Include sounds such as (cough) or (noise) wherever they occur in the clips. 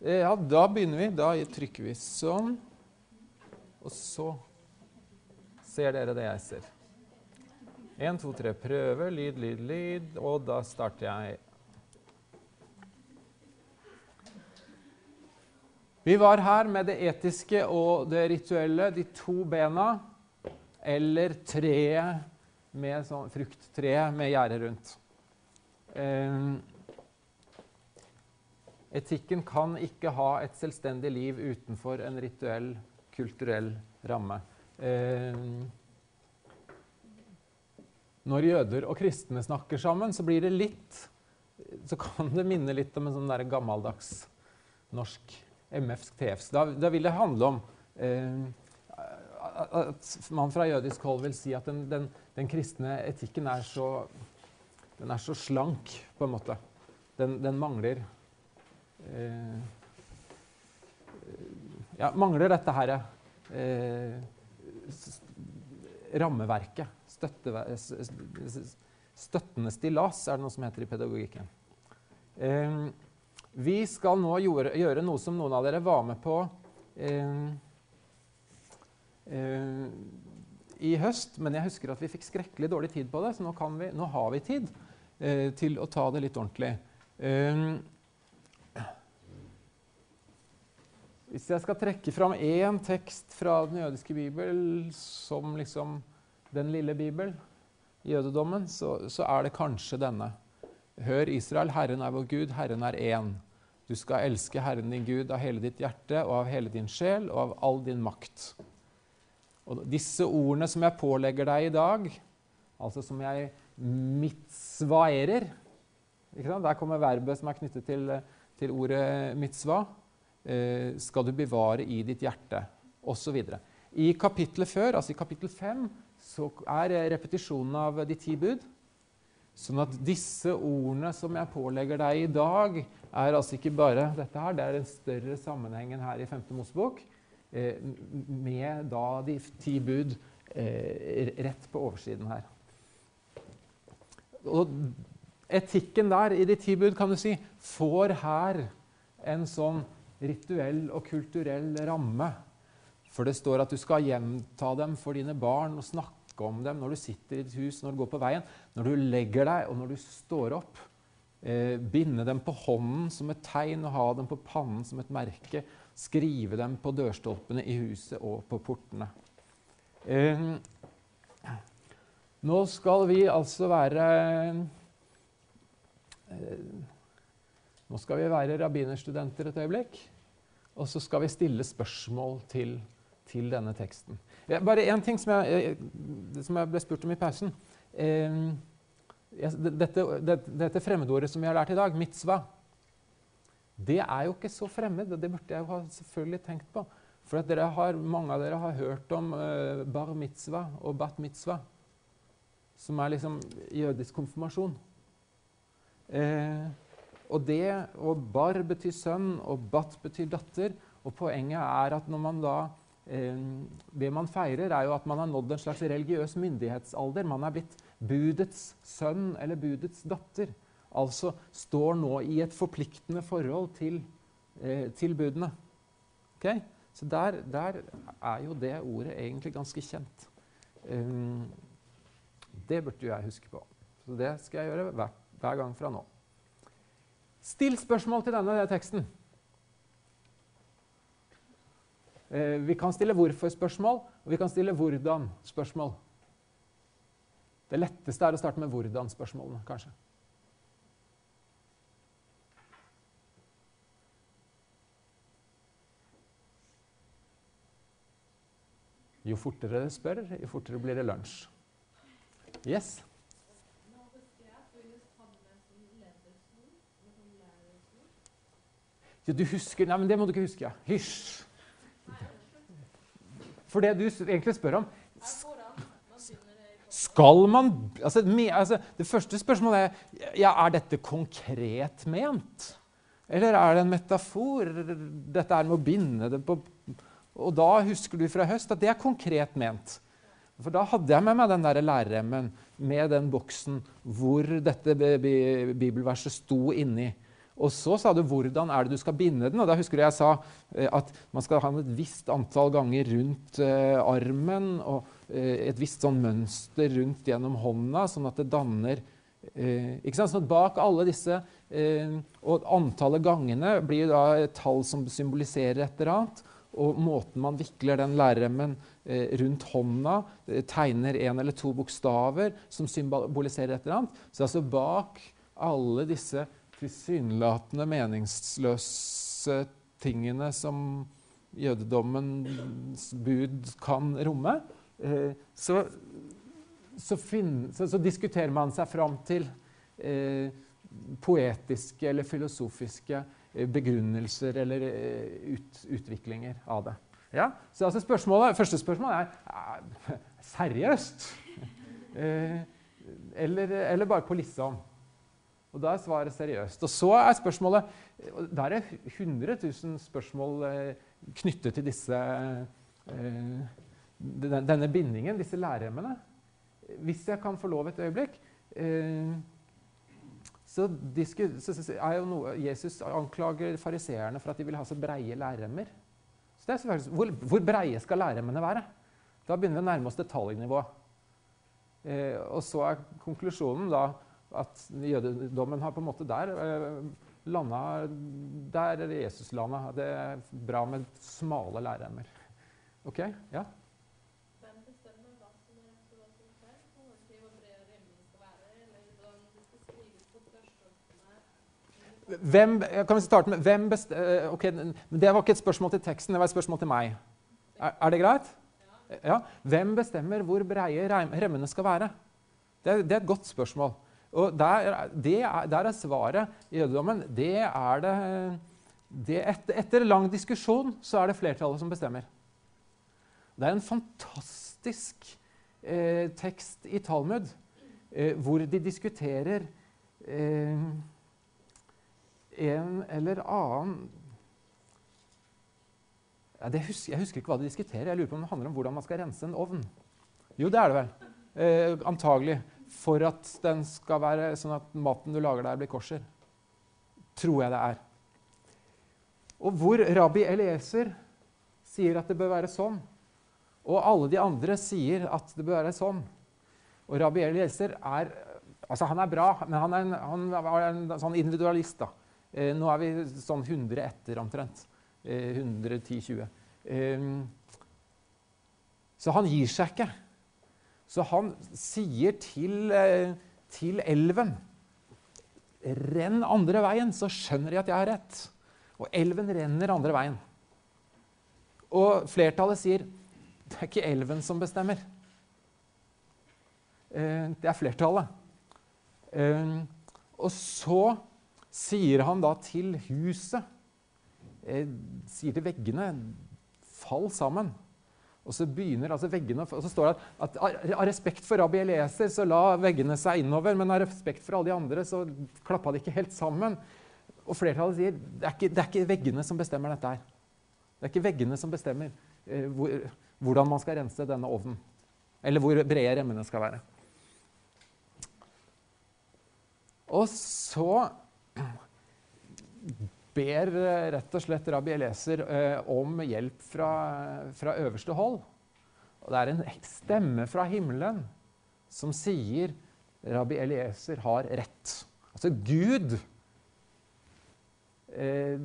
Eh, ja, da begynner vi. Da trykker vi sånn. Og så ser dere det jeg ser. Én, to, tre, prøve. Lyd, lyd, lyd. Og da starter jeg. Vi var her med det etiske og det rituelle, de to bena, eller treet med sånn frukttreet med gjerde rundt. Eh, etikken kan ikke ha et selvstendig liv utenfor en rituell, kulturell ramme. Eh, når jøder og kristne snakker sammen, så blir det litt Så kan det minne litt om en sånn der gammeldags norsk MFs TFs. Da, da vil det handle om eh, at man fra jødisk hold vil si at den, den, den kristne etikken er så, er så slank, på en måte. Den, den mangler ja, mangler dette her eh, rammeverket. Støtte, støttende stillas er det noe som heter i pedagogikken. Eh, vi skal nå gjøre, gjøre, noe som noen av dere var med på eh, eh, i høst, men jeg husker at vi fikk skrekkelig dårlig tid på det, så nå, vi, nå har vi tid eh, til å ta det litt ordentlig. Um, hvis jeg skal trekke fram én tekst fra den jødiske bibel som liksom den lille bibel, jødedommen, så, så er det kanskje denne. Hør, Israel, Herren er vår Gud, Herren er én. Du skal elske Herren din Gud av hele ditt hjerte og av hele din sjel og av all din makt. Og disse ordene som jeg pålegger deg i dag, altså som jeg mitzvaerer Der kommer verbet som er knyttet til, til ordet mitzva. Eh, skal du bevare i ditt hjerte, osv. I kapittelet før, altså i kapittel 5, så er repetisjonen av de ti bud. Sånn at disse ordene som jeg pålegger deg i dag, er altså ikke bare dette her, det er en større sammenheng enn her i 5. Mosebok. Eh, med da de ti bud eh, rett på oversiden her. Og etikken der i de ti bud kan du si, får her en sånn rituell og kulturell ramme. For det står at du skal gjenta dem for dine barn og snakke om dem når du sitter i ditt hus, når du går på veien, når du legger deg og når du står opp. Eh, binde dem på hånden som et tegn og ha dem på pannen som et merke skrive dem på dørstolpene i huset og på portene. Eh, nå skal vi altså være eh, Nå skal vi være rabbinerstudenter et øyeblikk. Og så skal vi stille spørsmål til, til denne teksten. Bare én ting som jeg, som jeg, ble spurt om i pausen. Eh, dette, dette, fremmedordet som vi har lært i dag, mitzvah det er jo ikke så fremmed, og det burde jeg jo ha selvfølgelig tenkt på. For har, mange av dere har hørt om uh, bar mitzvah og bat mitzvah, som er liksom jødisk konfirmasjon. Eh, og det, og bar betyr sønn, og bat betyr datter. Og poenget er at når man da eh, Det man feirer, er jo at man har nådd en slags religiøs myndighetsalder. Man er blitt budets sønn eller budets datter altså står nå i et forpliktende forhold til, eh, til budene. Okay? Så der, der, er jo det ordet egentlig ganske kjent. Um, det burde jo jeg huske på. Så det skal jeg gjøre hver, hver gang fra nå. Still spørsmål til denne teksten. Eh, vi kan stille hvorfor-spørsmål, og vi kan stille hvordan-spørsmål. Det letteste er å starte med hvordan-spørsmålene, kanskje. Jo fortere dere spør, jo fortere blir det lunsj. Yes? Ja, du husker Nei, men det må du ikke huske. Hysj! For det du egentlig spør om Skal man altså, med, altså, Det første spørsmålet er ja, er dette konkret ment. Eller er det en metafor? Dette er med å binde det på og da husker du fra høst at det er konkret ment. For da hadde jeg med meg den der lærerremmen med den boksen hvor dette bibelverset sto inni. Og så sa du hvordan er det du skal binde den. og Da husker du jeg sa eh, at man skal ha et visst antall ganger rundt eh, armen og eh, et visst sånn mønster rundt gjennom hånda, sånn at det danner eh, ikke sant? Sånn at Bak alle disse eh, Og antallet gangene blir da et tall som symboliserer et eller annet. Og måten man vikler den lærremmen eh, rundt hånda, tegner en eller to bokstaver som symboliserer et eller annet. Så altså bak alle disse tilsynelatende meningsløse tingene som jødedommens bud kan romme, eh, så, så, finner, så, så, diskuterer man seg fram til eh, poetiske eller filosofiske eh, begrunnelser eller ut, utviklinger av det. Ja, så altså spørsmålet, Første spørsmål er, er seriøst. (laughs) Eller, eller, bare på liksom. Og da er svaret seriøst. Og så er spørsmålet Der er 100 000 spørsmål eh, knyttet til disse, eh, denne bindingen, disse læremmene. Hvis jeg kan få lov et øyeblikk eh, så, er jo noe, Jesus anklager fariseerne for at de vil ha så breie lærremmer. Så det er hvor, hvor breie skal lærremmene være? Da begynner vi å nærme oss detaljnivået. Eh, og så er konklusjonen da at jødedommen har på en måte der eh, landa Der er Jesus landa. Det er bra med smale læreremmer. OK? Ja? Hvem, kan vi starte med, hvem best, uh, okay, Det var ikke et spørsmål til teksten, det var et spørsmål til meg. Er, er det greit? Ja. Hvem bestemmer hvor breie remmene skal være? Det, det er et godt spørsmål. Og der, er, der er svaret i jødedommen det er det, det etter, etter, lang diskusjon så er det flertallet som bestemmer. Det er en fantastisk eh, tekst i Talmud eh, hvor de diskuterer eh, en eller annen ja, husker, Jeg husker ikke hva de diskuterer. Jeg lurer på om det handler om hvordan man skal rense en ovn. Jo, det er det vel. Eh, antagelig for at den skal være sånn at maten du lager der, blir korser. Tror jeg det er. Og hvor rabbi Elieser sier at det bør være sånn, og alle de andre sier at det bør være sånn. Og rabbi Elieser er altså han er bra, men han er en, han er en sånn individualist. da. Eh, nå er vi sånn 100 etter omtrent. Eh, 110-20. Eh, så han gir seg ikke. Så han sier til, eh, til elven Renn andre veien, så skjønner de at jeg har rett. Og elven renner andre veien. Og flertallet sier det er ikke elven som bestemmer. Eh, det er flertallet. Eh, og så sier han da til huset, sier til veggene, fall sammen. Og så begynner altså veggene, og så står det at, av respekt for rabbi Elieser så la veggene seg innover, men av respekt for alle de andre så klappa de ikke helt sammen. Og flertallet sier det er ikke, det er ikke veggene som bestemmer dette her. Det er ikke veggene som bestemmer eh, hvor, hvordan man skal rense denne ovnen. Eller hvor brede remmene skal være. Og så ber eh, rett og slett rabbi Eleser eh, om hjelp fra, fra, øverste hold. Og det er en stemme fra himmelen som sier rabbi Elieser har rett. Altså Gud eh,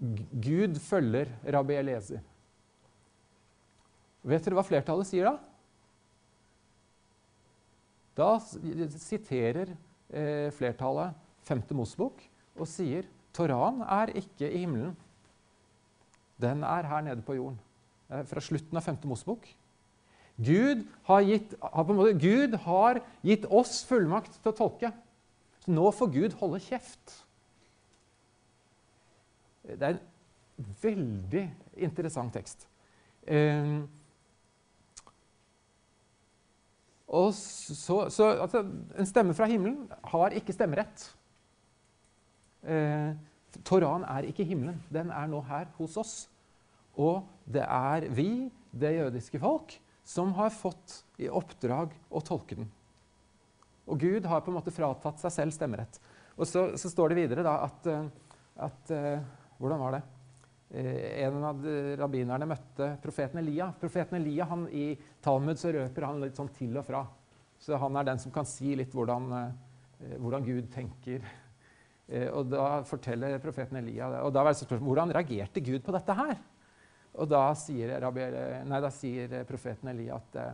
Gud følger rabbi Elieser. Vet dere hva flertallet sier da? Da siterer eh, flertallet 5. Mosebok og sier Toraen er ikke i himmelen. Den er her nede på jorden. Fra slutten av 5. Mosebok. Gud har, gitt, måte, Gud har gitt oss fullmakt til å tolke. Så nå får Gud holde kjeft. Det er en veldig interessant tekst. Eh, så, så altså, En stemme fra himmelen har ikke stemmerett. Eh, Toraen er ikke himmelen. Den er nå her hos oss. Og det er vi, det jødiske folk, som har fått i oppdrag å tolke den. Og Gud har på en måte fratatt seg selv stemmerett. Og så, så, står det videre da at, at Hvordan var det? en av rabbinerne møtte profeten Elia. Profeten Elia han, I Talmud så røper han litt sånn til og fra. Så han er den som kan si litt hvordan, hvordan Gud tenker. Og da forteller profeten Elia det. Og da var det spørsmål, Hvordan reagerte Gud på dette her? Og da sier, nei, da sier profeten Elia at uh,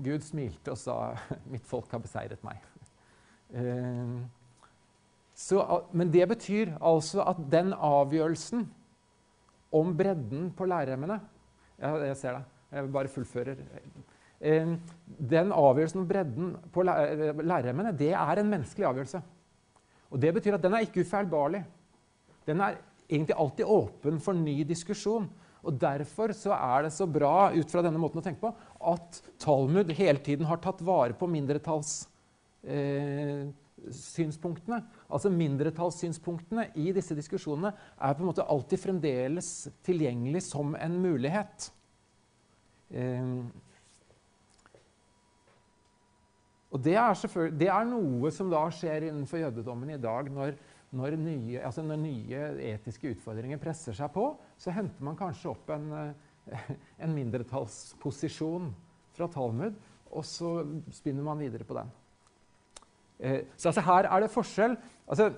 Gud smilte og sa (laughs) 'Mitt folk har beseiret meg'. Uh, så, men det betyr altså at den avgjørelsen om bredden på læreremmene ja, Jeg ser det. Jeg bare fullfører. Den avgjørelsen om bredden på læreremmene, det er en menneskelig avgjørelse. Og Det betyr at den er ikke ufeilbarlig. Den er egentlig alltid åpen for ny diskusjon. Og Derfor så er det så bra ut fra denne måten å tenke på, at Talmud hele tiden har tatt vare på mindretallssynspunktene. Eh, altså Mindretallssynspunktene i disse diskusjonene er på en måte alltid fremdeles tilgjengelig som en mulighet. Eh, og det er, det er, noe som da skjer innenfor jødedommen i dag, når når nye, altså når nye, etiske utfordringer presser seg på, så henter man kanskje opp en, eh, en mindretallsposisjon fra Talmud, og så spinner man videre på den. Eh, så altså her er det forskjell. Altså,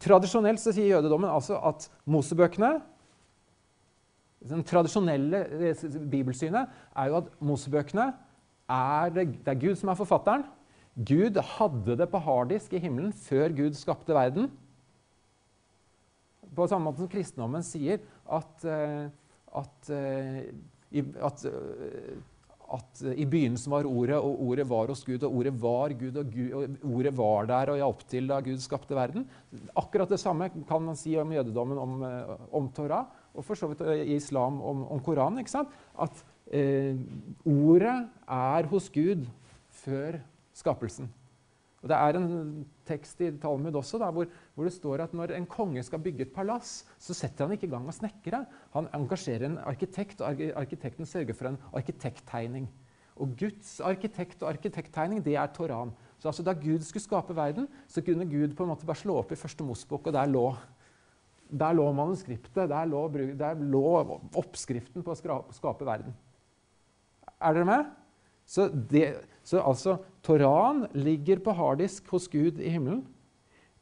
tradisjonelt så sier jødedommen altså at Mosebøkene Det tradisjonelle eh, bibelsynet er jo at Mosebøkene er det er Gud som er forfatteren. Gud hadde det på harddisk i himmelen før Gud skapte verden. På samme måte som kristendommen sier at, eh, at, eh, at, eh, at, i begynnelsen var Ordet, og Ordet var hos Gud, og Ordet var Gud, og, Gud, og Ordet var der og hjalp til da Gud skapte verden. Akkurat det samme kan man si om jødedommen, om, om Torah, og for så vidt i islam om, om Koranen. ikke sant? At eh, Ordet er hos Gud før skapelsen. Og Det er en tekst i Talmud også da, hvor, hvor, det står at når en konge skal bygge et palass, så setter han ikke i gang å snekkere. Han engasjerer en arkitekt, og arkitekten sørger for en arkitekttegning. Og Guds arkitekt og arkitekttegning, det er Toran. Så altså, Da Gud skulle skape verden, så kunne Gud på en måte bare slå opp i første Mosebok, og der lå, der lå manuskriptet. Der lå, der lå oppskriften på å skape verden. Er dere med? Så, det, så altså, Toran ligger på harddisk hos Gud i himmelen.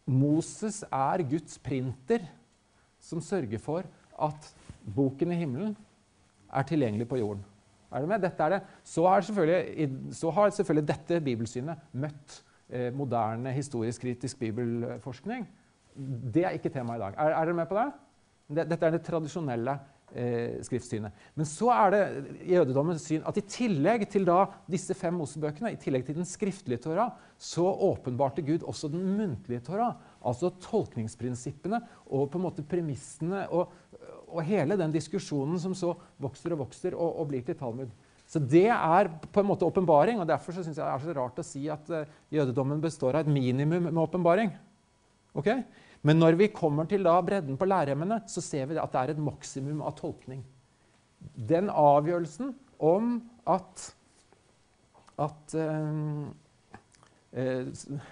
Moses er Guds printer som sørger for at boken i himmelen er tilgjengelig på jorden. Er det med? Dette er det. Så, selvfølgelig, så har selvfølgelig dette bibelsynet møtt eh, moderne historisk kritisk bibelforskning. Det er ikke tema i dag. Er, er dere med på det? Dette er det tradisjonelle skriftsynet. Men så er det jødedommens syn at i tillegg til da disse fem Mosebøkene, i tillegg til den skriftlige Torah, så åpenbarte Gud også den muntlige Torah. Altså tolkningsprinsippene og på en måte premissene og, og hele den diskusjonen som så vokser og vokser og, og blir til Talmud. Så det er på en måte åpenbaring, og derfor så synes jeg det er så rart å si at uh, jødedommen består av et minimum med åpenbaring. Okay? Men når vi kommer til da bredden på læreremmene, så ser vi at det er et maksimum av tolkning. Den avgjørelsen om at, at uh,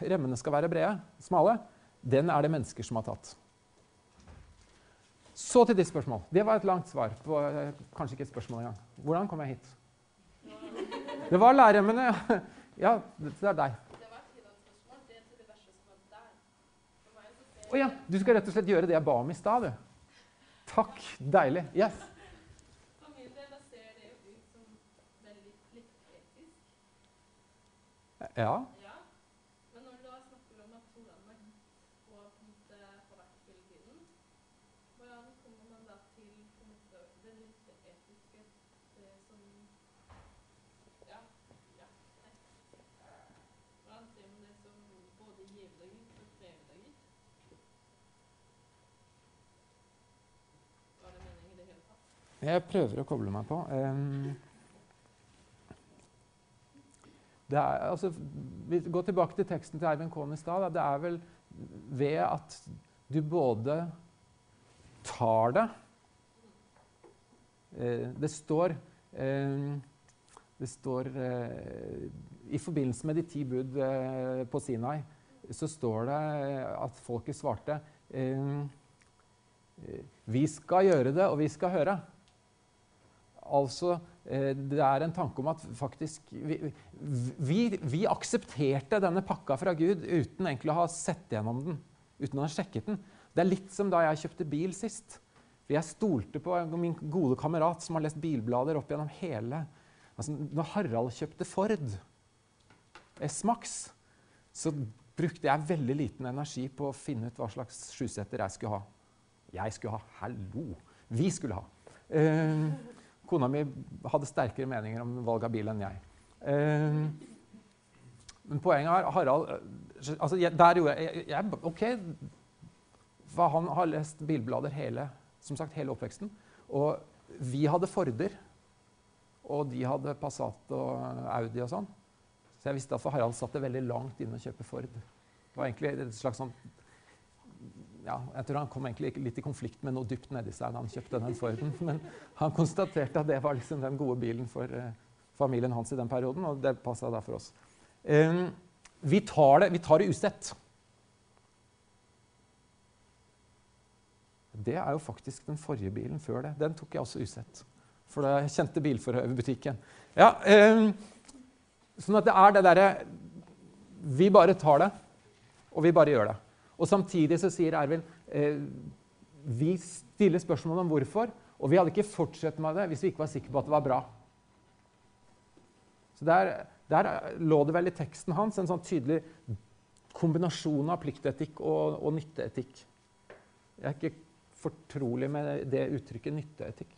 remmene skal være brede, smale, den er det mennesker som har tatt. Så til ditt spørsmål. Det var et langt svar på uh, kanskje ikke et spørsmål engang. Hvordan kom jeg hit? Det var læreremmene. (laughs) Ja, det er deg. Å ja, du skal rett og slett gjøre det jeg ba om i stad, du. Takk. Deilig. Yes. For min del da ser det jo ut som veldig litt. Ja. ja. Men når du da snakker om at Toran er gitt og på en måte har vært hele tiden, hvordan kommer man da til på en måte, det litt etiske det som Ja. ja. Hvordan ser man det som både givende gitt og krevende gitt? Jeg prøver å koble meg på. Er, altså, vi går tilbake til teksten til Eivind Kohn i stad. Det er vel ved at du både tar det eh, Det står, det står eh, I forbindelse med de ti bud eh, på Sinai så står det at folket svarte Vi skal gjøre det, og vi skal høre. Altså, eh, det er en tanke om at faktisk vi, vi, vi, aksepterte denne pakka fra Gud uten egentlig å ha sett gjennom den. Uten å ha sjekket den. Det er litt som da jeg kjøpte bil sist. For jeg stolte på min gode kamerat som har lest bilblader opp gjennom hele altså, Når Harald kjøpte Ford S-Max, så brukte jeg veldig liten energi på å finne ut hva slags sjuseter jeg skulle ha. Jeg skulle ha. Hallo! Vi skulle ha. Uh, Kona mi hadde sterkere meninger om valg av bil enn jeg. Uh, men poenget er Harald altså, jeg, Der gjorde jeg, jeg OK. For han har lest bilblader hele, som sagt, hele oppveksten. Og vi hadde Forder. Og de hadde Passat og Audi og sånn. Så jeg visste at for Harald satt det veldig langt inne å kjøpe Ford. Det var egentlig et slags sånn ja, jeg tror han kom egentlig litt i konflikt med noe dypt nedi seg da han kjøpte den Forden. (laughs) Men han konstaterte at det var liksom den gode bilen for uh, familien hans i den perioden, og det passa da for oss. Vi, tar det, vi tar det usett. Det er jo faktisk den forrige bilen før det. Den tok jeg også usett. For da jeg kjente bilforhøverbutikken. Ja, sånn at det er det derre Vi bare tar det, og vi bare gjør det. Og Samtidig så sier Ervin eh, vi stiller spørsmål om hvorfor, og vi hadde ikke fortsatt med det hvis vi ikke var sikre på at det var bra. Så Der, der lå det vel i teksten hans en sånn tydelig kombinasjon av pliktetikk og, og nytteetikk. Jeg er ikke fortrolig med det uttrykket nytteetikk.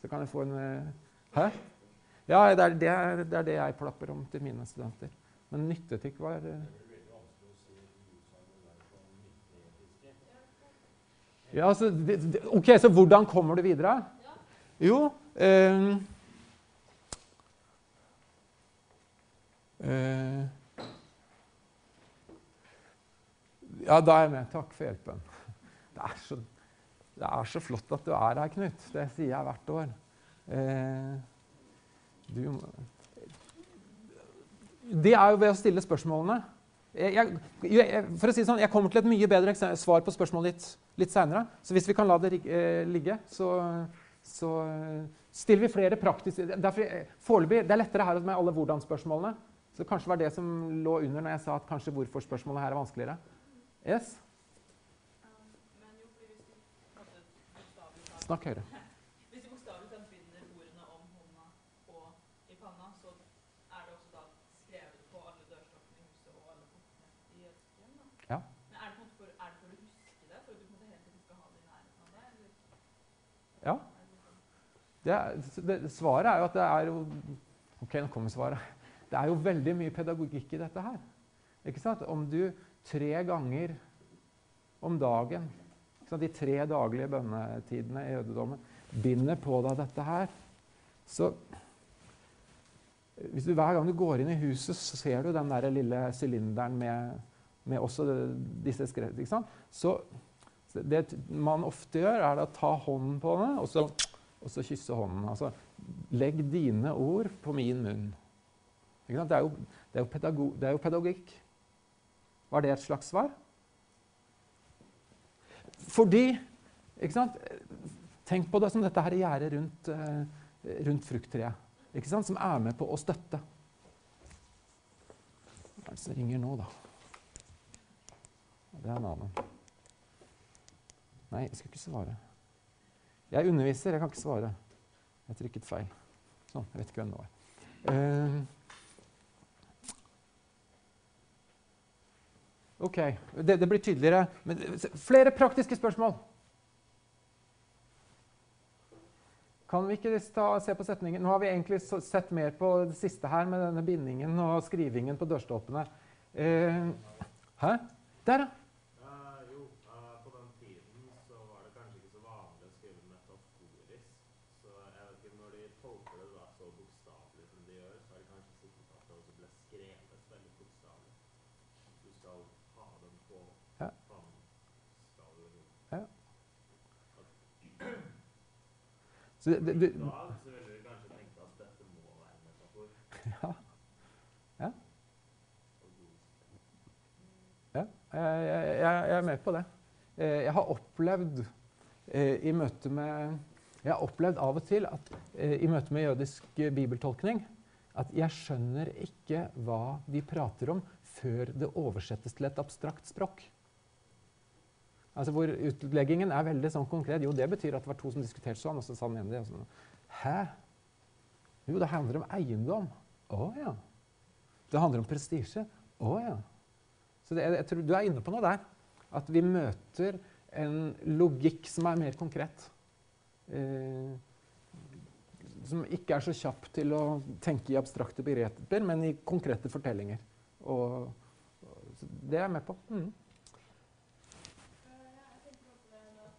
Så kan jeg få en eh, Hæ? Ja, det er det, det er det, jeg plapper om til mine studenter. Men nytteetikk var Ja, så, ok, Så hvordan kommer du videre? Jo eh, eh, Ja, da er jeg med. Takk for hjelpen. Det er, så, det er så flott at du er her, Knut. Det sier jeg hvert år. Eh, du, det er jo ved å stille spørsmålene. Jeg, jeg, for å si det sånn, jeg kommer til et mye bedre svar på spørsmålet ditt litt seinere. Så hvis vi kan la det eh, ligge, så, så stiller vi flere praktiske eh, Foreløpig det er lettere her med alle hvordan-spørsmålene. Så kanskje var det som lå under når jeg sa at kanskje hvorfor-spørsmålet her er vanskeligere. Yes? Snakk høyere. Ja. Det det, svaret er jo at det er jo Ok, nå kommer svaret. Det er jo veldig mye pedagogikk i dette her. Ikke sant? Om du tre ganger om dagen, de tre daglige bønnetidene i jødedommen, binder på deg dette her, så hvis du Hver gang du går inn i huset, så ser du den der lille sylinderen med, med også disse skrev, Så det man ofte gjør, er å ta hånden på den, og så, og så kysse hånden. Altså, legg dine ord på min munn. Det er, jo, det, er pedagog, det er, jo, pedagogikk. Var det et slags svar? Fordi Tenk på det som dette her gjerdet rundt, uh, rundt frukttreet, som er med på å støtte. Hva er det som ringer nå, da? Det er en annen. Nei, jeg skal ikke svare. Jeg underviser, jeg kan ikke svare. Jeg trykket feil. Sånn. Jeg vet ikke hvem det var. Uh, OK. Det, det, blir tydeligere. Men flere praktiske spørsmål. Kan vi ikke ta, se på setningen? Nå har vi egentlig sett mer på det siste her med denne bindingen og skrivingen på dørstolpene. Uh, hæ? Der, ja. Så det, det, det, da ville du kanskje tenke at dette må være en metafor. (laughs) Ja. Ja. ja. jeg, jeg, jeg er med på det. Eh, jeg har opplevd eh, i møte med Jeg har opplevd av og til at eh, i møte med jødisk bibeltolkning at jeg skjønner ikke hva de prater om før det oversettes til et abstrakt språk. Altså Hvor utleggingen er veldig sånn konkret. Jo, det betyr at det var to som diskuterte sånn, og så sa den ene og Sånn. Hæ? Jo, det handler om eiendom. Å ja. Det handler om prestisje. Å ja. Så det, jeg tror du er inne på noe der. At vi møter en logikk som er mer konkret. Eh, som ikke er så kjapp til å tenke i abstrakte begreper, men i konkrete fortellinger. Og, det er jeg med på. Mm. Eh, ja, jeg tenker også det med at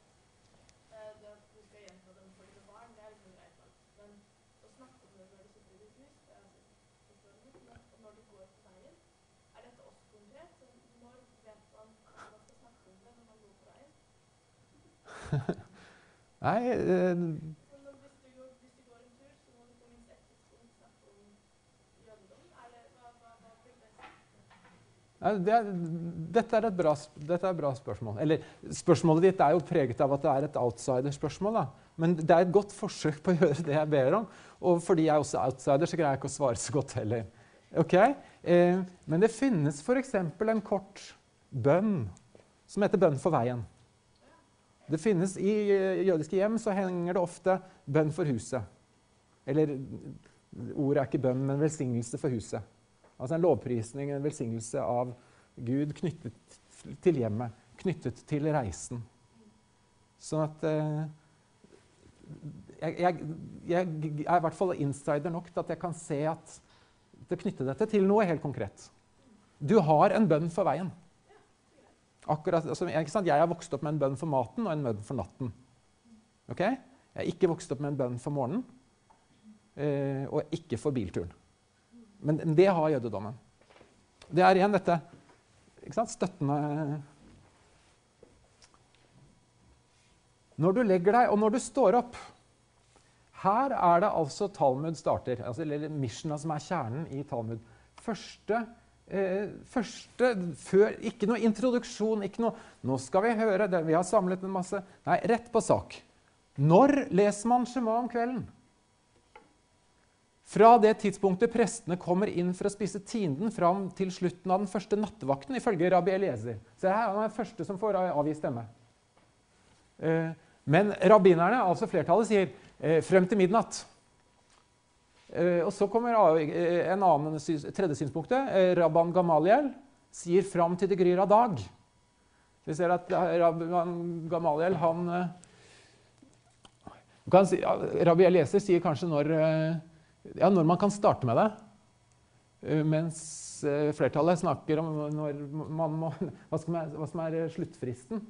eh, det at du skal gjenta den for dine barn, det er liksom greit nok. Men å snakke om det når du sitter i ditt hus, det er altså forståelig. Men og når du går på veien, er dette også konkret? Så når vet man at man skal snakke om det når man går på veien? Nei, eh, Så når, hvis, du går, hvis du går en tur, så må du på minst ett tidspunkt snakke om jødedom. Er det, hva, hva, hva blir det? Nei, det er, dette, er et bra, dette er bra spørsmål. Eller, spørsmålet ditt er jo preget av at det er et outsiderspørsmål. da. Men det er et godt forsøk på å gjøre det jeg ber om. Og fordi jeg også er outsider, så greier jeg ikke å svare så godt heller. Ok? Eh, men det finnes f.eks. en kort bønn som heter 'Bønn for veien'. Det finnes I eh, jødiske hjem så henger det ofte 'bønn for huset'. Eller ordet er ikke bønn, men velsignelse for huset. Altså en lovprisning, en velsignelse av Gud knyttet til hjemmet, knyttet til reisen. Sånn at eh, jeg, jeg, jeg er i hvert fall insider nok til at jeg kan se at det knytter dette til noe helt konkret. Du har en bønn for veien. Akkurat, altså? Jeg har vokst opp med en bønn for maten og en bønn for natten. Okay? Jeg har ikke vokst opp med en bønn for morgenen eh, og ikke for bilturen. Men det har jødedommen. Det er igjen dette sant? støttende Når du legger deg, og når du står opp Her er det altså Talmud starter, altså, eller Mishna som er kjernen i Talmud. Første, eh, første før, Ikke noe introduksjon, ikke noe 'Nå skal vi høre det, vi har samlet en masse' Nei, rett på sak. Når leser man Shema om kvelden? Fra det tidspunktet prestene kommer inn for å spise tienden fram til slutten av den første nattevakten, ifølge rabbi Eliezer. Så her er han den første som får avgi stemme. Eh, Men rabbinerne, altså flertallet, sier eh, frem til midnatt. Eh, Og så kommer eh, en annen tredje synspunktet. Eh, Rabban Gamaliel sier fram til det gryr av dag. Vi ser at Rabban Gamaliel han kan si, Rabbi Elieser sier kanskje når, ja, når man kan starte med det. Mens flertallet snakker om når man må, (laughs) hva, som er, hva som er sluttfristen.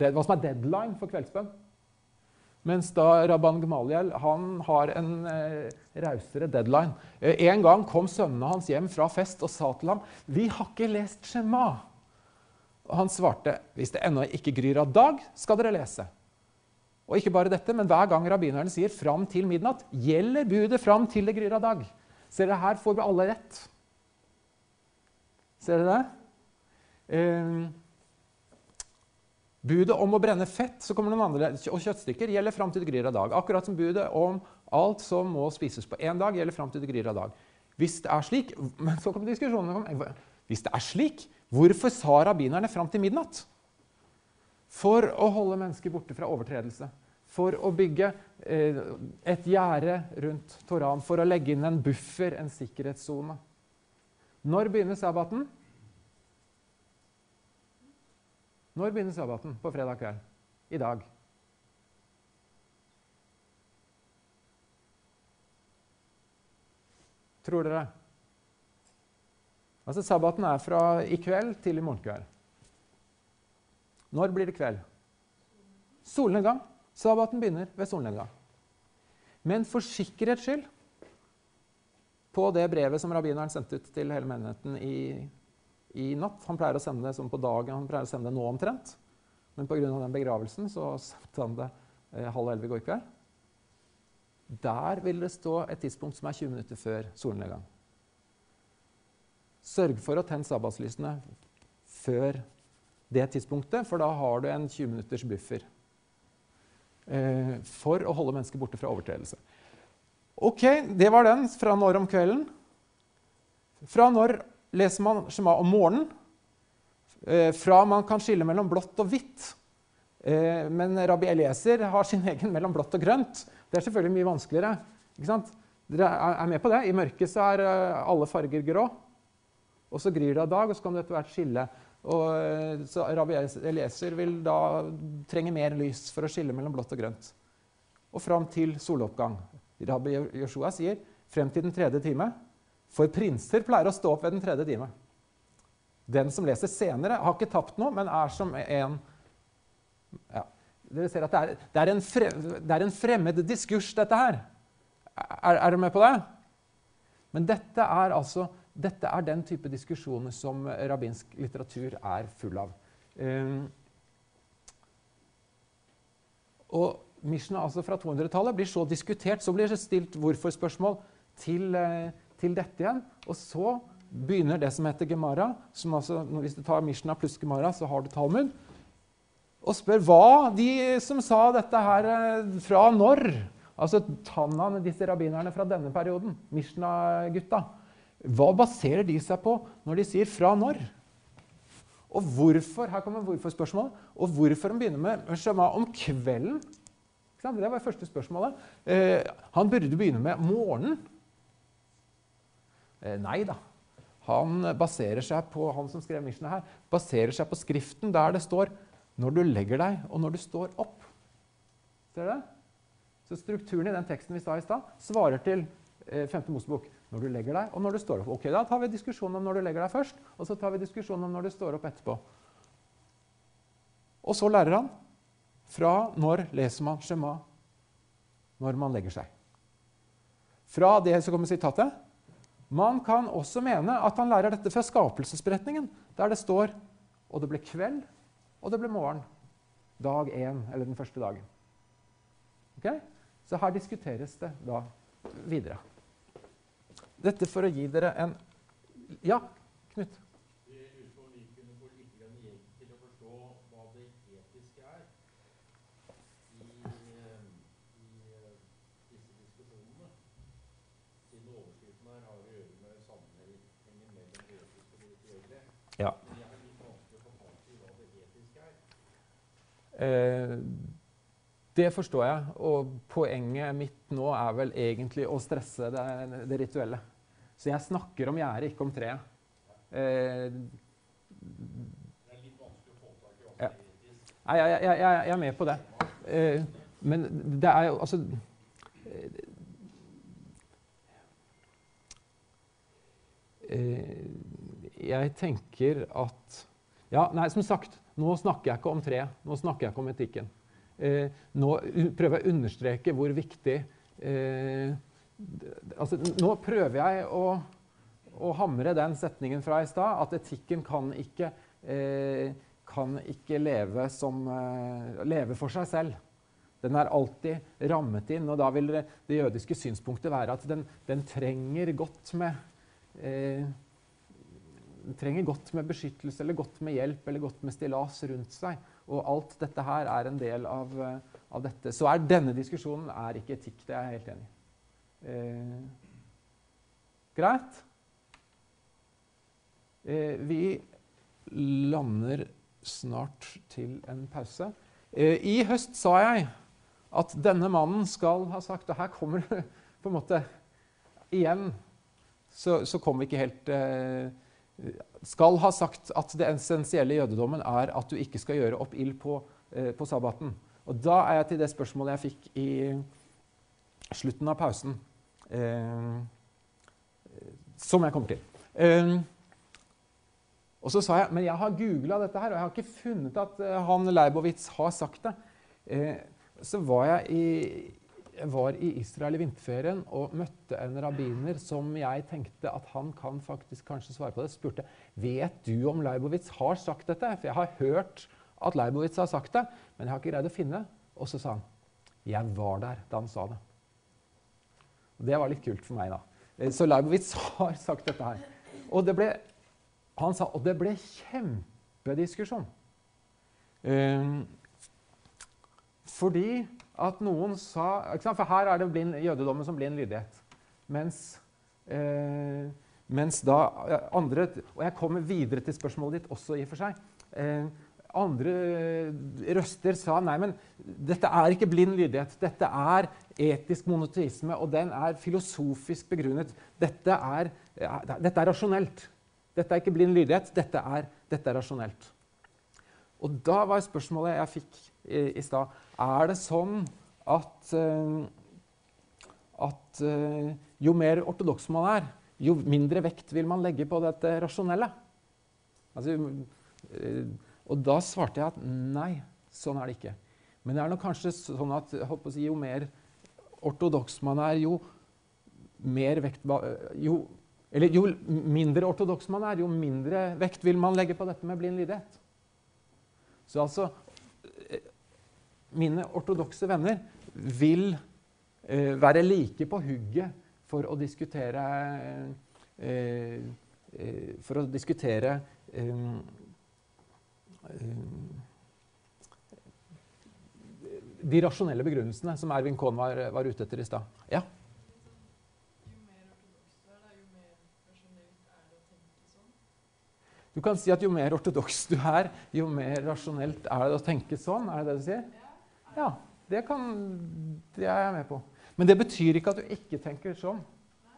Hva som er deadline for kveldsbønn. Mens da Rabban Gmaliel han har en eh, rausere deadline. Eh, en gang kom sønnene hans hjem fra fest og sa til ham 'Vi har ikke lest Shema'. Og han svarte 'Hvis det ennå ikke gryr av dag, skal dere lese'. Og ikke bare dette, men hver gang rabbineren sier 'fram til midnatt', gjelder budet fram til det gryr av dag. Ser dere, her får vi alle rett. Ser dere det? Eh, budet om å brenne fett så kommer noen andre, og kjøttstykker gjelder fram til det gryr av dag. Akkurat som budet om alt som må spises på én dag, gjelder fram til det gryr av dag. Hvis det er slik, men så kom diskusjonen om hvis det er slik, hvorfor sa rabbinerne fram til midnatt? For å holde mennesker borte fra overtredelse. For å bygge eh, et gjerde rundt Toran. For å legge inn en buffer, en sikkerhetssone. Når begynner sabbaten? Når begynner sabbaten på fredag kveld? I dag. Tror dere? Altså Sabbaten er fra i kveld til i morgen kveld. Når blir det kveld? Solnedgang. Sabbaten begynner ved solnedgang. Men for sikkerhets skyld, på det brevet som rabbineren sendte ut til hele menigheten i, i natt Han pleier å sende det som på dagen, han pleier å sende det nå omtrent. Men pga. den begravelsen så (laughs) sendte han det eh, halv elleve i går kveld. Der vil det stå et tidspunkt som er 20 minutter før solnedgang. Sørg for å tenne sabbatslysene før det tidspunktet, for da har du en 20 minutters buffer. Eh, for å holde mennesker borte fra overtredelse. Ok, det var den fra når om kvelden. Fra når leser man Shema om morgenen? Eh, fra man kan skille mellom blått og hvitt. Eh, men rabbi Elieser har sin (laughs) egen mellom blått og grønt. Det er selvfølgelig mye vanskeligere. Ikke sant? Dere er med på det? I mørket så er eh, alle farger grå. Og så gryr det av dag, og så kan det etter hvert skille. Og, så rabbi Elieser vil da trenge mer lys for å skille mellom blått og grønt. Og fram til soloppgang. Rabbi Joshua sier frem til den tredje time. For prinser pleier å stå opp ved den tredje time. Den som leser senere, har ikke tapt noe, men er som en ja. Dere ser at det er, det, er frem, det er, en fremmed diskurs, dette her. Er, er dere med på det? Men dette er altså dette er den type diskusjoner som rabbinsk litteratur er full av. Um, og Mishna altså fra 200-tallet blir så diskutert, så blir det stilt hvorfor-spørsmål til, uh, til, dette igjen. Og så begynner det som heter Gemara. Som altså, hvis du tar Mishnah pluss Gemara, så har du Talmud. Og spør hva de som sa dette her, uh, fra når? Altså Tannan, disse rabbinerne fra denne perioden, Mishnah-gutta. Hva baserer de seg på når de sier 'fra når'? Og hvorfor her kommer hvorfor-spørsmålet, og hvorfor de begynner med Shema om kvelden? Det var det første spørsmålet. Eh, han burde begynne med morgenen. Eh, nei da. Han baserer seg på han som skrev Mishnah her, baserer seg på Skriften der det står 'når du legger deg, og når du står opp'. Ser dere? Så strukturen i den teksten vi sa i stad, svarer til eh, 5. Mosebok når du legger deg, og når du står opp. Ok, Da tar vi diskusjonen om når du legger deg først, og så tar vi diskusjonen om når du står opp etterpå. Og så lærer han fra når leser man Shema når man legger seg. Fra det så kommer sitatet. Man kan også mene at han lærer dette fra skapelsesberetningen, der det står og det ble kveld, og det ble morgen. Dag én, eller den første dagen. Okay? Så her diskuteres det da videre. Dette for å gi dere en Ja, Knut? Det forstår jeg. Og poenget mitt nå er vel egentlig å stresse det, det rituelle. Så jeg snakker om gjerdet, ikke om treet. Eh, ja. Nei, jeg, jeg, jeg, er med på det. Eh, men det er jo altså eh, Jeg tenker at Ja, nei, som sagt, nå snakker jeg ikke om tre, Nå snakker jeg ikke om etikken. Eh, nå prøver jeg å understreke hvor viktig eh, altså, Nå prøver jeg å, å, hamre den setningen fra i stad, at etikken kan ikke, eh, kan ikke leve, som, eh, leve, for seg selv. Den er alltid rammet inn, og da vil det, jødiske synspunktet være at den, den trenger godt med eh, trenger godt med beskyttelse eller godt med hjelp eller godt med stillas rundt seg. Og alt dette her er en del av, eh, av dette. Så er denne diskusjonen er ikke etikk. Det er jeg helt enig i. Eh, greit. Eh, vi lander snart til en pause. Eh, I høst sa jeg at denne mannen skal ha sagt Og her kommer det (laughs) på en måte Igjen så, så kom vi ikke helt eh, Skal ha sagt at det essensielle i jødedommen er at du ikke skal gjøre opp ild på, eh, på sabbaten. Og da er jeg til det spørsmålet jeg fikk i slutten av pausen. Eh, som jeg kommer til. Eh, og så sa jeg men jeg har googla dette her, og jeg har ikke funnet at eh, han Leibowitz har sagt det. Eh, så var jeg i, var i Israel i vinterferien og møtte en rabbiner som jeg tenkte at han kan faktisk kanskje svare på det. Spurte vet du om Leibowitz har sagt dette. For jeg har hørt at Leibowitz har sagt det, men jeg har ikke greid å finne. Og så sa han jeg var der da han sa det. Det var litt kult for meg, da. Eh, så Leibowitz (laughs) har sagt dette her. Og det ble, han sa, og det ble kjempe kjempediskusjon. Um, fordi at noen sa? For her er det blind, jødedommen som blind lydighet. Mens, eh, mens da eh, andre Og jeg kommer videre til spørsmålet ditt også, i og for seg. Eh, andre røster sa nei, men dette er ikke blind lydighet. Dette er etisk monoteisme, og den er filosofisk begrunnet. Dette er, dette er rasjonelt. Dette er ikke blind lydighet, dette er, dette er rasjonelt. Og da var spørsmålet jeg fikk i, i stad Er det sånn at, uh, at uh, jo mer ortodoks man er, jo mindre vekt vil man legge på dette rasjonelle? Altså, uh, og da svarte jeg at nei, sånn er det ikke. Men det er nok kanskje sånn at si, jo mer ortodoks man er, jo mer vekt jo, Eller jo mindre ortodoks man er, jo mindre vekt vil man legge på dette med blind lydighet. Så altså Mine ortodokse venner vil eh, være like på hugget for å diskutere eh, eh, For å diskutere eh, de rasjonelle begrunnelsene som Ervin Kohn var, var ute etter i stad. Ja? Du kan si at jo mer ortodoks du er, jo mer rasjonelt er det å tenke sånn. Er det det du sier? Ja, det, kan, det er jeg med på. Men det betyr ikke at du ikke tenker sånn.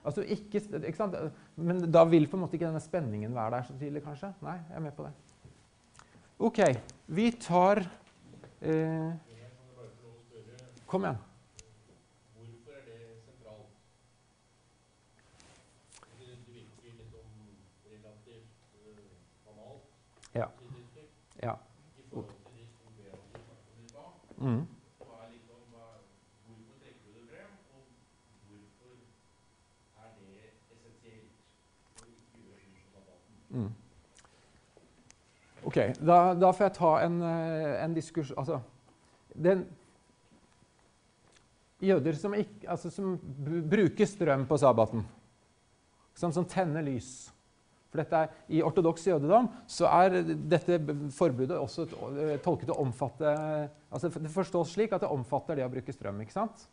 Altså, ikke, ikke Men da vil på en måte ikke denne spenningen være der så tidlig, kanskje? Nei, jeg er med på det. OK. Vi tar eh, Kom igjen. Hvorfor er sabbaten? Mm. Ok, da, da får jeg ta en, eh, en diskurs... Altså, den, jøder som, ikke, altså, som bruker strøm på sabbaten, som, som tenner lys For dette er, I ortodoks jødedom så er dette forbudet også eh, tolket å omfatte altså Det forstås slik at det omfatter det å bruke strøm. ikke sant?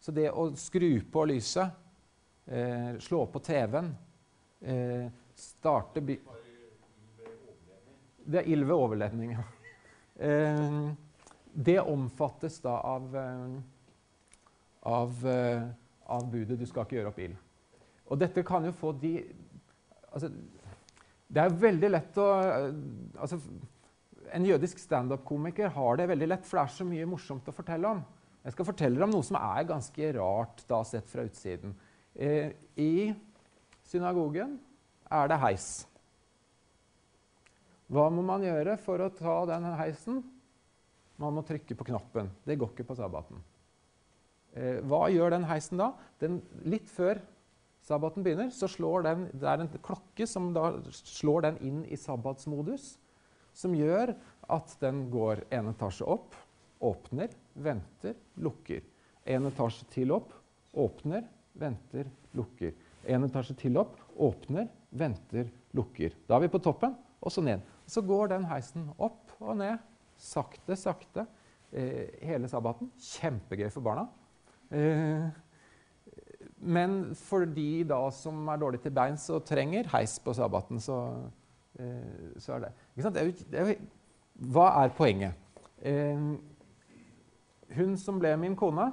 Så det å skru på lyset, eh, slå på TV-en, eh, starte by det er ild ved overledning. ja. Eh, det omfattes da av, eh, av, eh, av budet 'du skal ikke gjøre opp ild'. Og dette kan jo få de altså, Det er veldig lett å eh, altså, En jødisk standup-komiker har det veldig lett, for det er så mye morsomt å fortelle om. Jeg skal fortelle om noe som er ganske rart da sett fra utsiden. Eh, I synagogen er det heis. Hva må man gjøre for å ta den heisen? Man må trykke på knappen. Det går ikke på sabbaten. Eh, hva gjør den heisen da? Den, litt før sabbaten begynner, så slår den, det er en klokke som da slår den inn i sabbatsmodus, som gjør at den går en etasje opp, åpner, venter, lukker. En etasje til opp, åpner, venter, lukker. En etasje til opp, åpner, venter, lukker. Da er vi på toppen, og så ned. Så går den heisen opp og ned, sakte, sakte, eh, hele sabbaten. Kjempegøy for barna. Eh, men for de da som er dårlige til beins og trenger heis på sabbaten, så, eh, så er det ikke sant? Det er jo, det er jo, Hva er poenget? Eh, hun som ble min kone,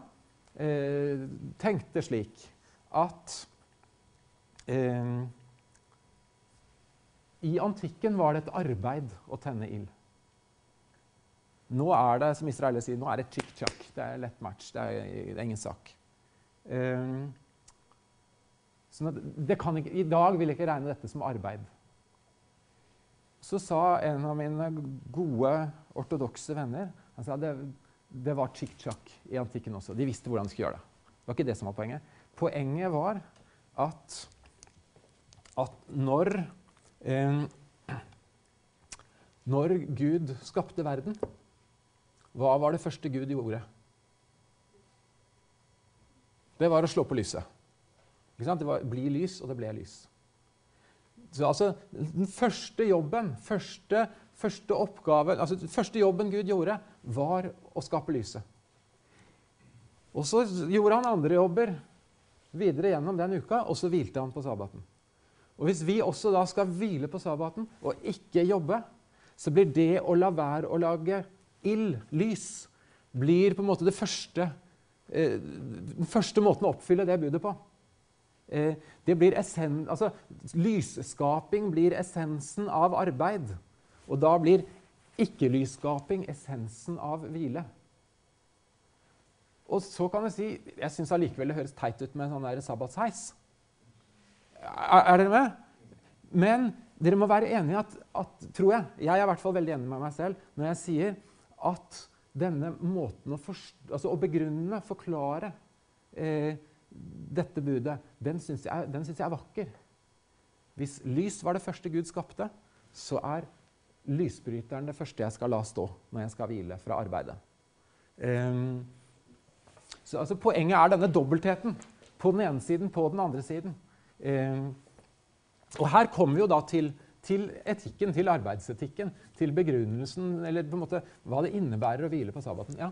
eh, tenkte slik at eh, i antikken var det et arbeid å tenne ild. Nå er det som israelere sier, nå er det chick-chack. Det er lett match. Det er, det er ingen sak. Um, sånn at ikke, I dag vil jeg ikke regne dette som arbeid. Så sa en av mine gode ortodokse venner han sa det, det var chick-chack i antikken også. De visste hvordan de skulle gjøre det. Det var ikke det som var poenget. Poenget var at, at når Eh, når Gud skapte verden, hva var det første Gud gjorde? Det var å slå på lyset. Det var 'bli lys', og det ble lys. Så altså, Den første jobben, første Første oppgaven, altså første jobben Gud gjorde, var å skape lyset. Og så gjorde han andre jobber videre gjennom den uka, og så hvilte han på sabbaten. Og Hvis vi også da skal hvile på sabbaten og ikke jobbe, så blir det å la være å lage ild, lys, blir på en måte det første, eh, den første måten å oppfylle det budet på. Eh, essen, altså, lysskaping blir essensen av arbeid. Og da blir ikke-lysskaping essensen av hvile. Og så kan jeg si Jeg syns allikevel det høres teit ut med sånn sabbatsheis. Er, er dere med? Men dere må være enige at, at, tror jeg Jeg er i hvert fall veldig enig med meg selv når jeg sier at denne måten å, forst, altså å begrunne, forklare eh, dette budet, den syns jeg, jeg, er vakker. Hvis lys var det første Gud skapte, så er lysbryteren det første jeg skal la stå når jeg skal hvile fra arbeidet. Um, så altså, Poenget er denne dobbeltheten. På den ene siden, på den andre siden. Um, og her kommer vi jo da til, til, etikken, til arbeidsetikken, til begrunnelsen, eller på en måte hva det innebærer å hvile på sabbaten. Ja?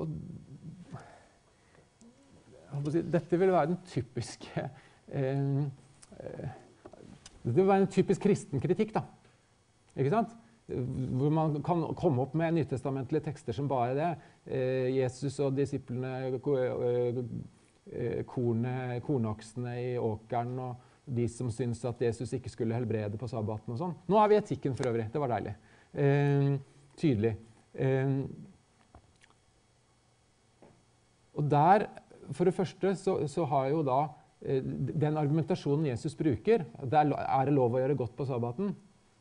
og, dette vil være den typiske eh, eh, vil være en typisk kristen kritikk. da. Ikke sant? Hvor man kan komme opp med nytestamentlige tekster som bare det. Eh, Jesus og disiplene, kornet, kornoksene i åkeren og de som syntes at Jesus ikke skulle helbrede på sabbaten. og sånn. Nå er vi i etikken for øvrig. Det var deilig. Eh, tydelig. Eh, og der, For det første så, så har jo da eh, den argumentasjonen Jesus bruker det er, er, det lov å gjøre godt på sabbaten?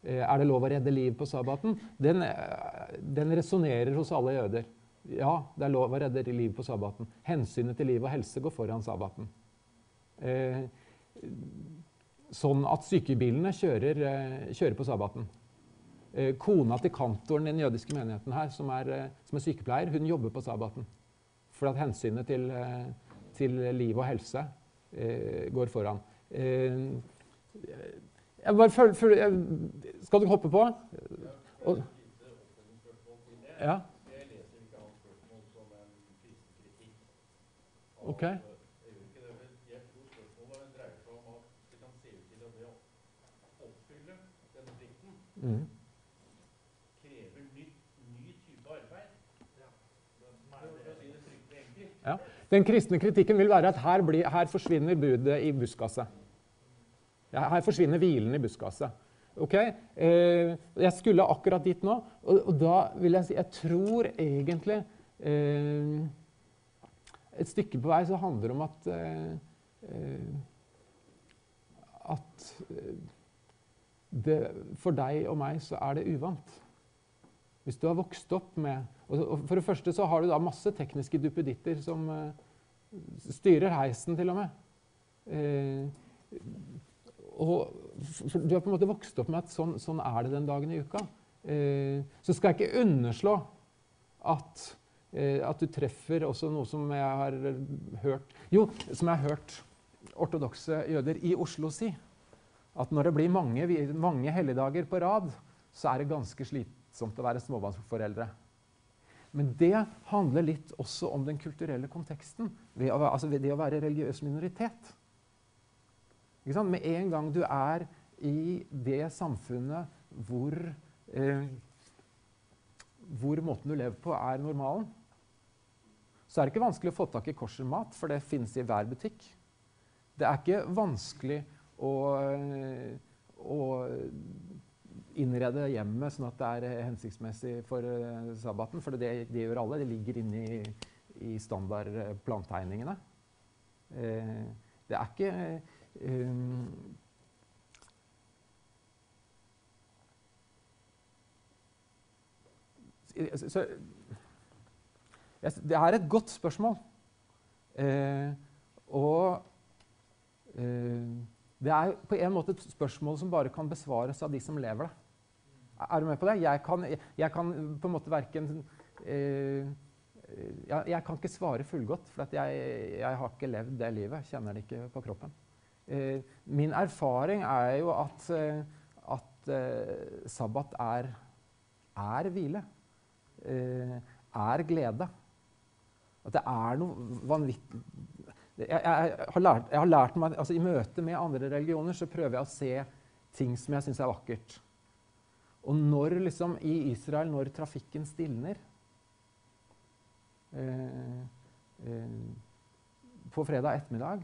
Eh, er det lov å redde liv på sabbaten? Den, eh, den resonnerer hos alle jøder. Ja, det er lov å redde liv på sabbaten. Hensynet til liv og helse går foran sabbaten. Eh, sånn at sykebilene kjører, kjører på sabbaten. Eh, kona til kantoren i den jødiske menigheten her, som er, som er sykepleier, hun jobber på sabbaten. For at hensynet til, eh, til liv og helse eh, går foran. Eh, jeg bare føl, føl, skal du hoppe på? Og, ja. Ok. Mm. Den kristne kritikken vil være at her, blir, her forsvinner budet i buskaset. Her forsvinner hvilen i buskaset. Ok? Eh, jeg skulle akkurat dit nå, og, og, da vil jeg si Jeg tror egentlig eh, Et stykke på vei så handler det om at eh, eh At eh, det, for deg og meg så er det uvant. Hvis du har vokst opp med og For det første så har du da masse tekniske duppeditter som uh, styrer heisen, til og med. Uh, og du har på en måte vokst opp med at sånn, sånn er det den dagen i uka. Uh, så skal jeg ikke underslå at, at, du treffer også noe som jeg har hørt Jo, som jeg har hørt ortodokse jøder i Oslo si. At når det blir mange, mange helligdager på rad, så er det ganske slitsomt å være småbarnsforeldre. Men det handler litt også om den kulturelle konteksten ved, å, altså ved det å være religiøs minoritet. Med en gang du er i det samfunnet hvor, eh, hvor måten du lever på, er normalen, så er det ikke vanskelig å få tak i koshermat, for det finnes i hver butikk. Det er ikke vanskelig å, å innrede hjemmet sånn at det er hensiktsmessig for eh, sabbaten, for det, det gjør alle. Det ligger inne i, i standard eh, plantegningene. Eh, det er ikke um, så, Det er et godt spørsmål. Eh, og eh, det er på en måte et spørsmål som bare kan besvares av de som lever det. Er du med på det? Jeg kan, jeg kan på en måte verken eh, jeg, jeg, kan ikke svare fullgodt, for jeg, jeg, har ikke levd det livet. Kjenner det ikke på kroppen. Eh, min erfaring er jo at, eh, at eh, sabbat er, er hvile. Eh, er glede. At det er noe vanvittig jeg, har lært, jeg, har lært, meg, altså I møte med andre religioner så prøver jeg å se ting som jeg syns er vakkert. Og når liksom i Israel, når trafikken stilner eh, eh, på fredag ettermiddag,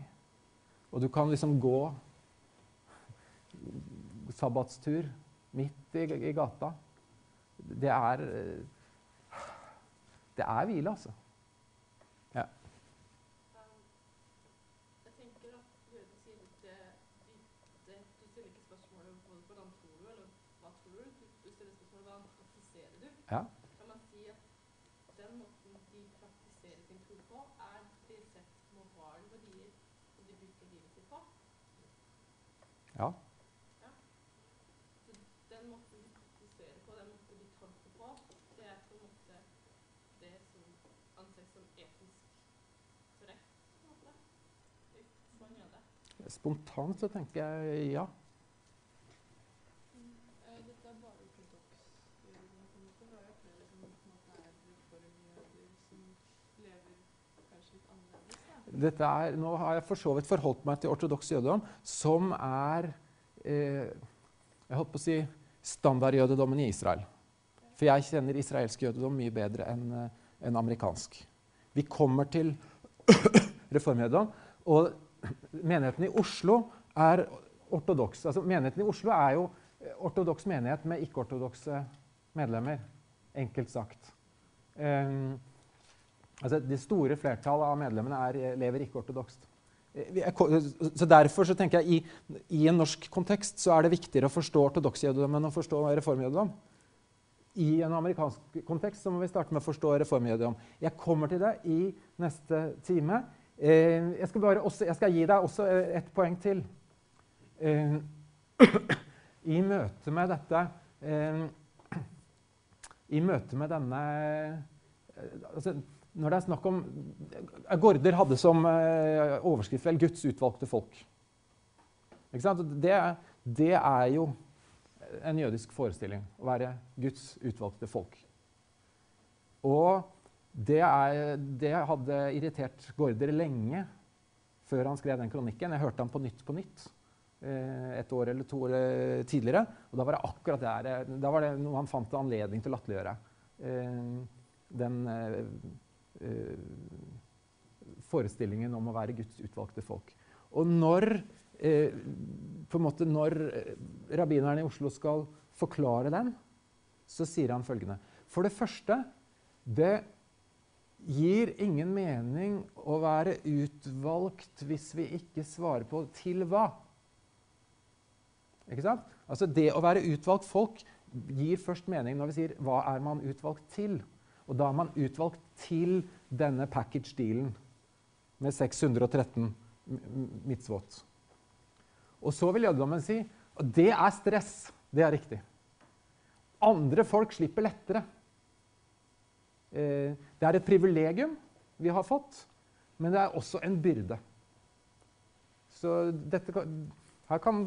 og du kan liksom gå sabbatstur midt i, i gata Det er Det er hvile, altså. Jeg tenker at du vet, du sier at det, det, du stiller ikke spørsmålet både hvordan tror du, eller hva tror du. Du, du stiller spørsmålet hvordan praktiserer du. Ja. Kan man si at den måten de praktiserer sin tro på, er de sett morale verdier som de bruker livet sitt på? ja. Så den måten de praktiserer på, den måten de tolker på, det er på en måte det som anses som etisk korrekt. Spontant så tenker jeg ja. Eh, Dette er bare ortodoks. jødene, på en måte. Det er jo flere som på en måte er reformjøder som lever kanskje litt annerledes. Da. Dette er, nå har jeg for så vidt forholdt meg til ortodoks jødedom, som er eh, jeg holdt på å si standardjødedommen i Israel. For jeg kjenner israelsk jødedom mye bedre enn en amerikansk. Vi kommer til (coughs) reformjødedom, og menigheten i Oslo er ortodoks. Altså, menigheten i Oslo er jo eh, ortodoks menighet med ikke-ortodokse medlemmer, enkelt sagt. Um, Altså, det store flertallet av medlemmene er, lever ikke ortodokst. Eh, ko- Så Derfor så tenker jeg i, i en norsk kontekst så er det viktigere å forstå ortodoks jødedom enn å forstå reformjødedom. I en amerikansk kontekst så må vi starte med å forstå reformjødedom. Jeg kommer til det i neste time. Eh, jeg, skal også, jeg skal gi deg også eh, et poeng til. Eh, (clears throat) I møte med dette eh, (clears throat) I møte med denne eh, altså, når det er snakk om Gaarder hadde som eh, overskrift vel 'Guds utvalgte folk'. Det, det er jo en jødisk forestilling å være Guds utvalgte folk. Og det, er, det hadde irritert Gaarder lenge før han skrev den kronikken. Jeg hørte han på Nytt på Nytt eh, et år eller to år eh, tidligere. Og da var det akkurat det her, Da var det noe han fant anledning til å latterliggjøre. Den forestillingen om å være Guds utvalgte folk. Og når, eh, på en måte når rabbineren i Oslo skal forklare den, så sier han følgende For det første det gir ingen mening å være utvalgt hvis vi ikke svarer på til hva. Ikke sant? Altså Det å være utvalgt folk gir først mening når vi sier 'hva er man utvalgt til'? Og da er man utvalgt til denne package-dealen med 613 m- m- mitzvot. Og så vil jødedommen si at det er stress. Det er riktig. Andre folk slipper lettere. Eh, det er et privilegium vi har fått, men det er også en byrde. Så dette, her kan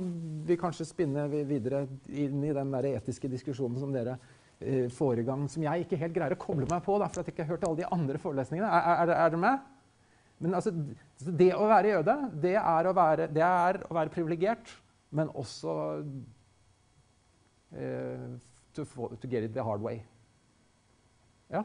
vi kanskje spinne videre inn i den etiske diskusjonen som dere eh, får i gang, som jeg ikke helt greier å koble meg på, da, for at jeg ikke har hørt alle de andre forelesningene. Er, er, er dere med? Men altså, det å være jøde, det er å være, det være privilegert, men også uh, to, to get it the hard way. Ja?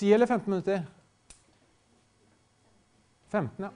10 eller 15 minutter? 15, ja.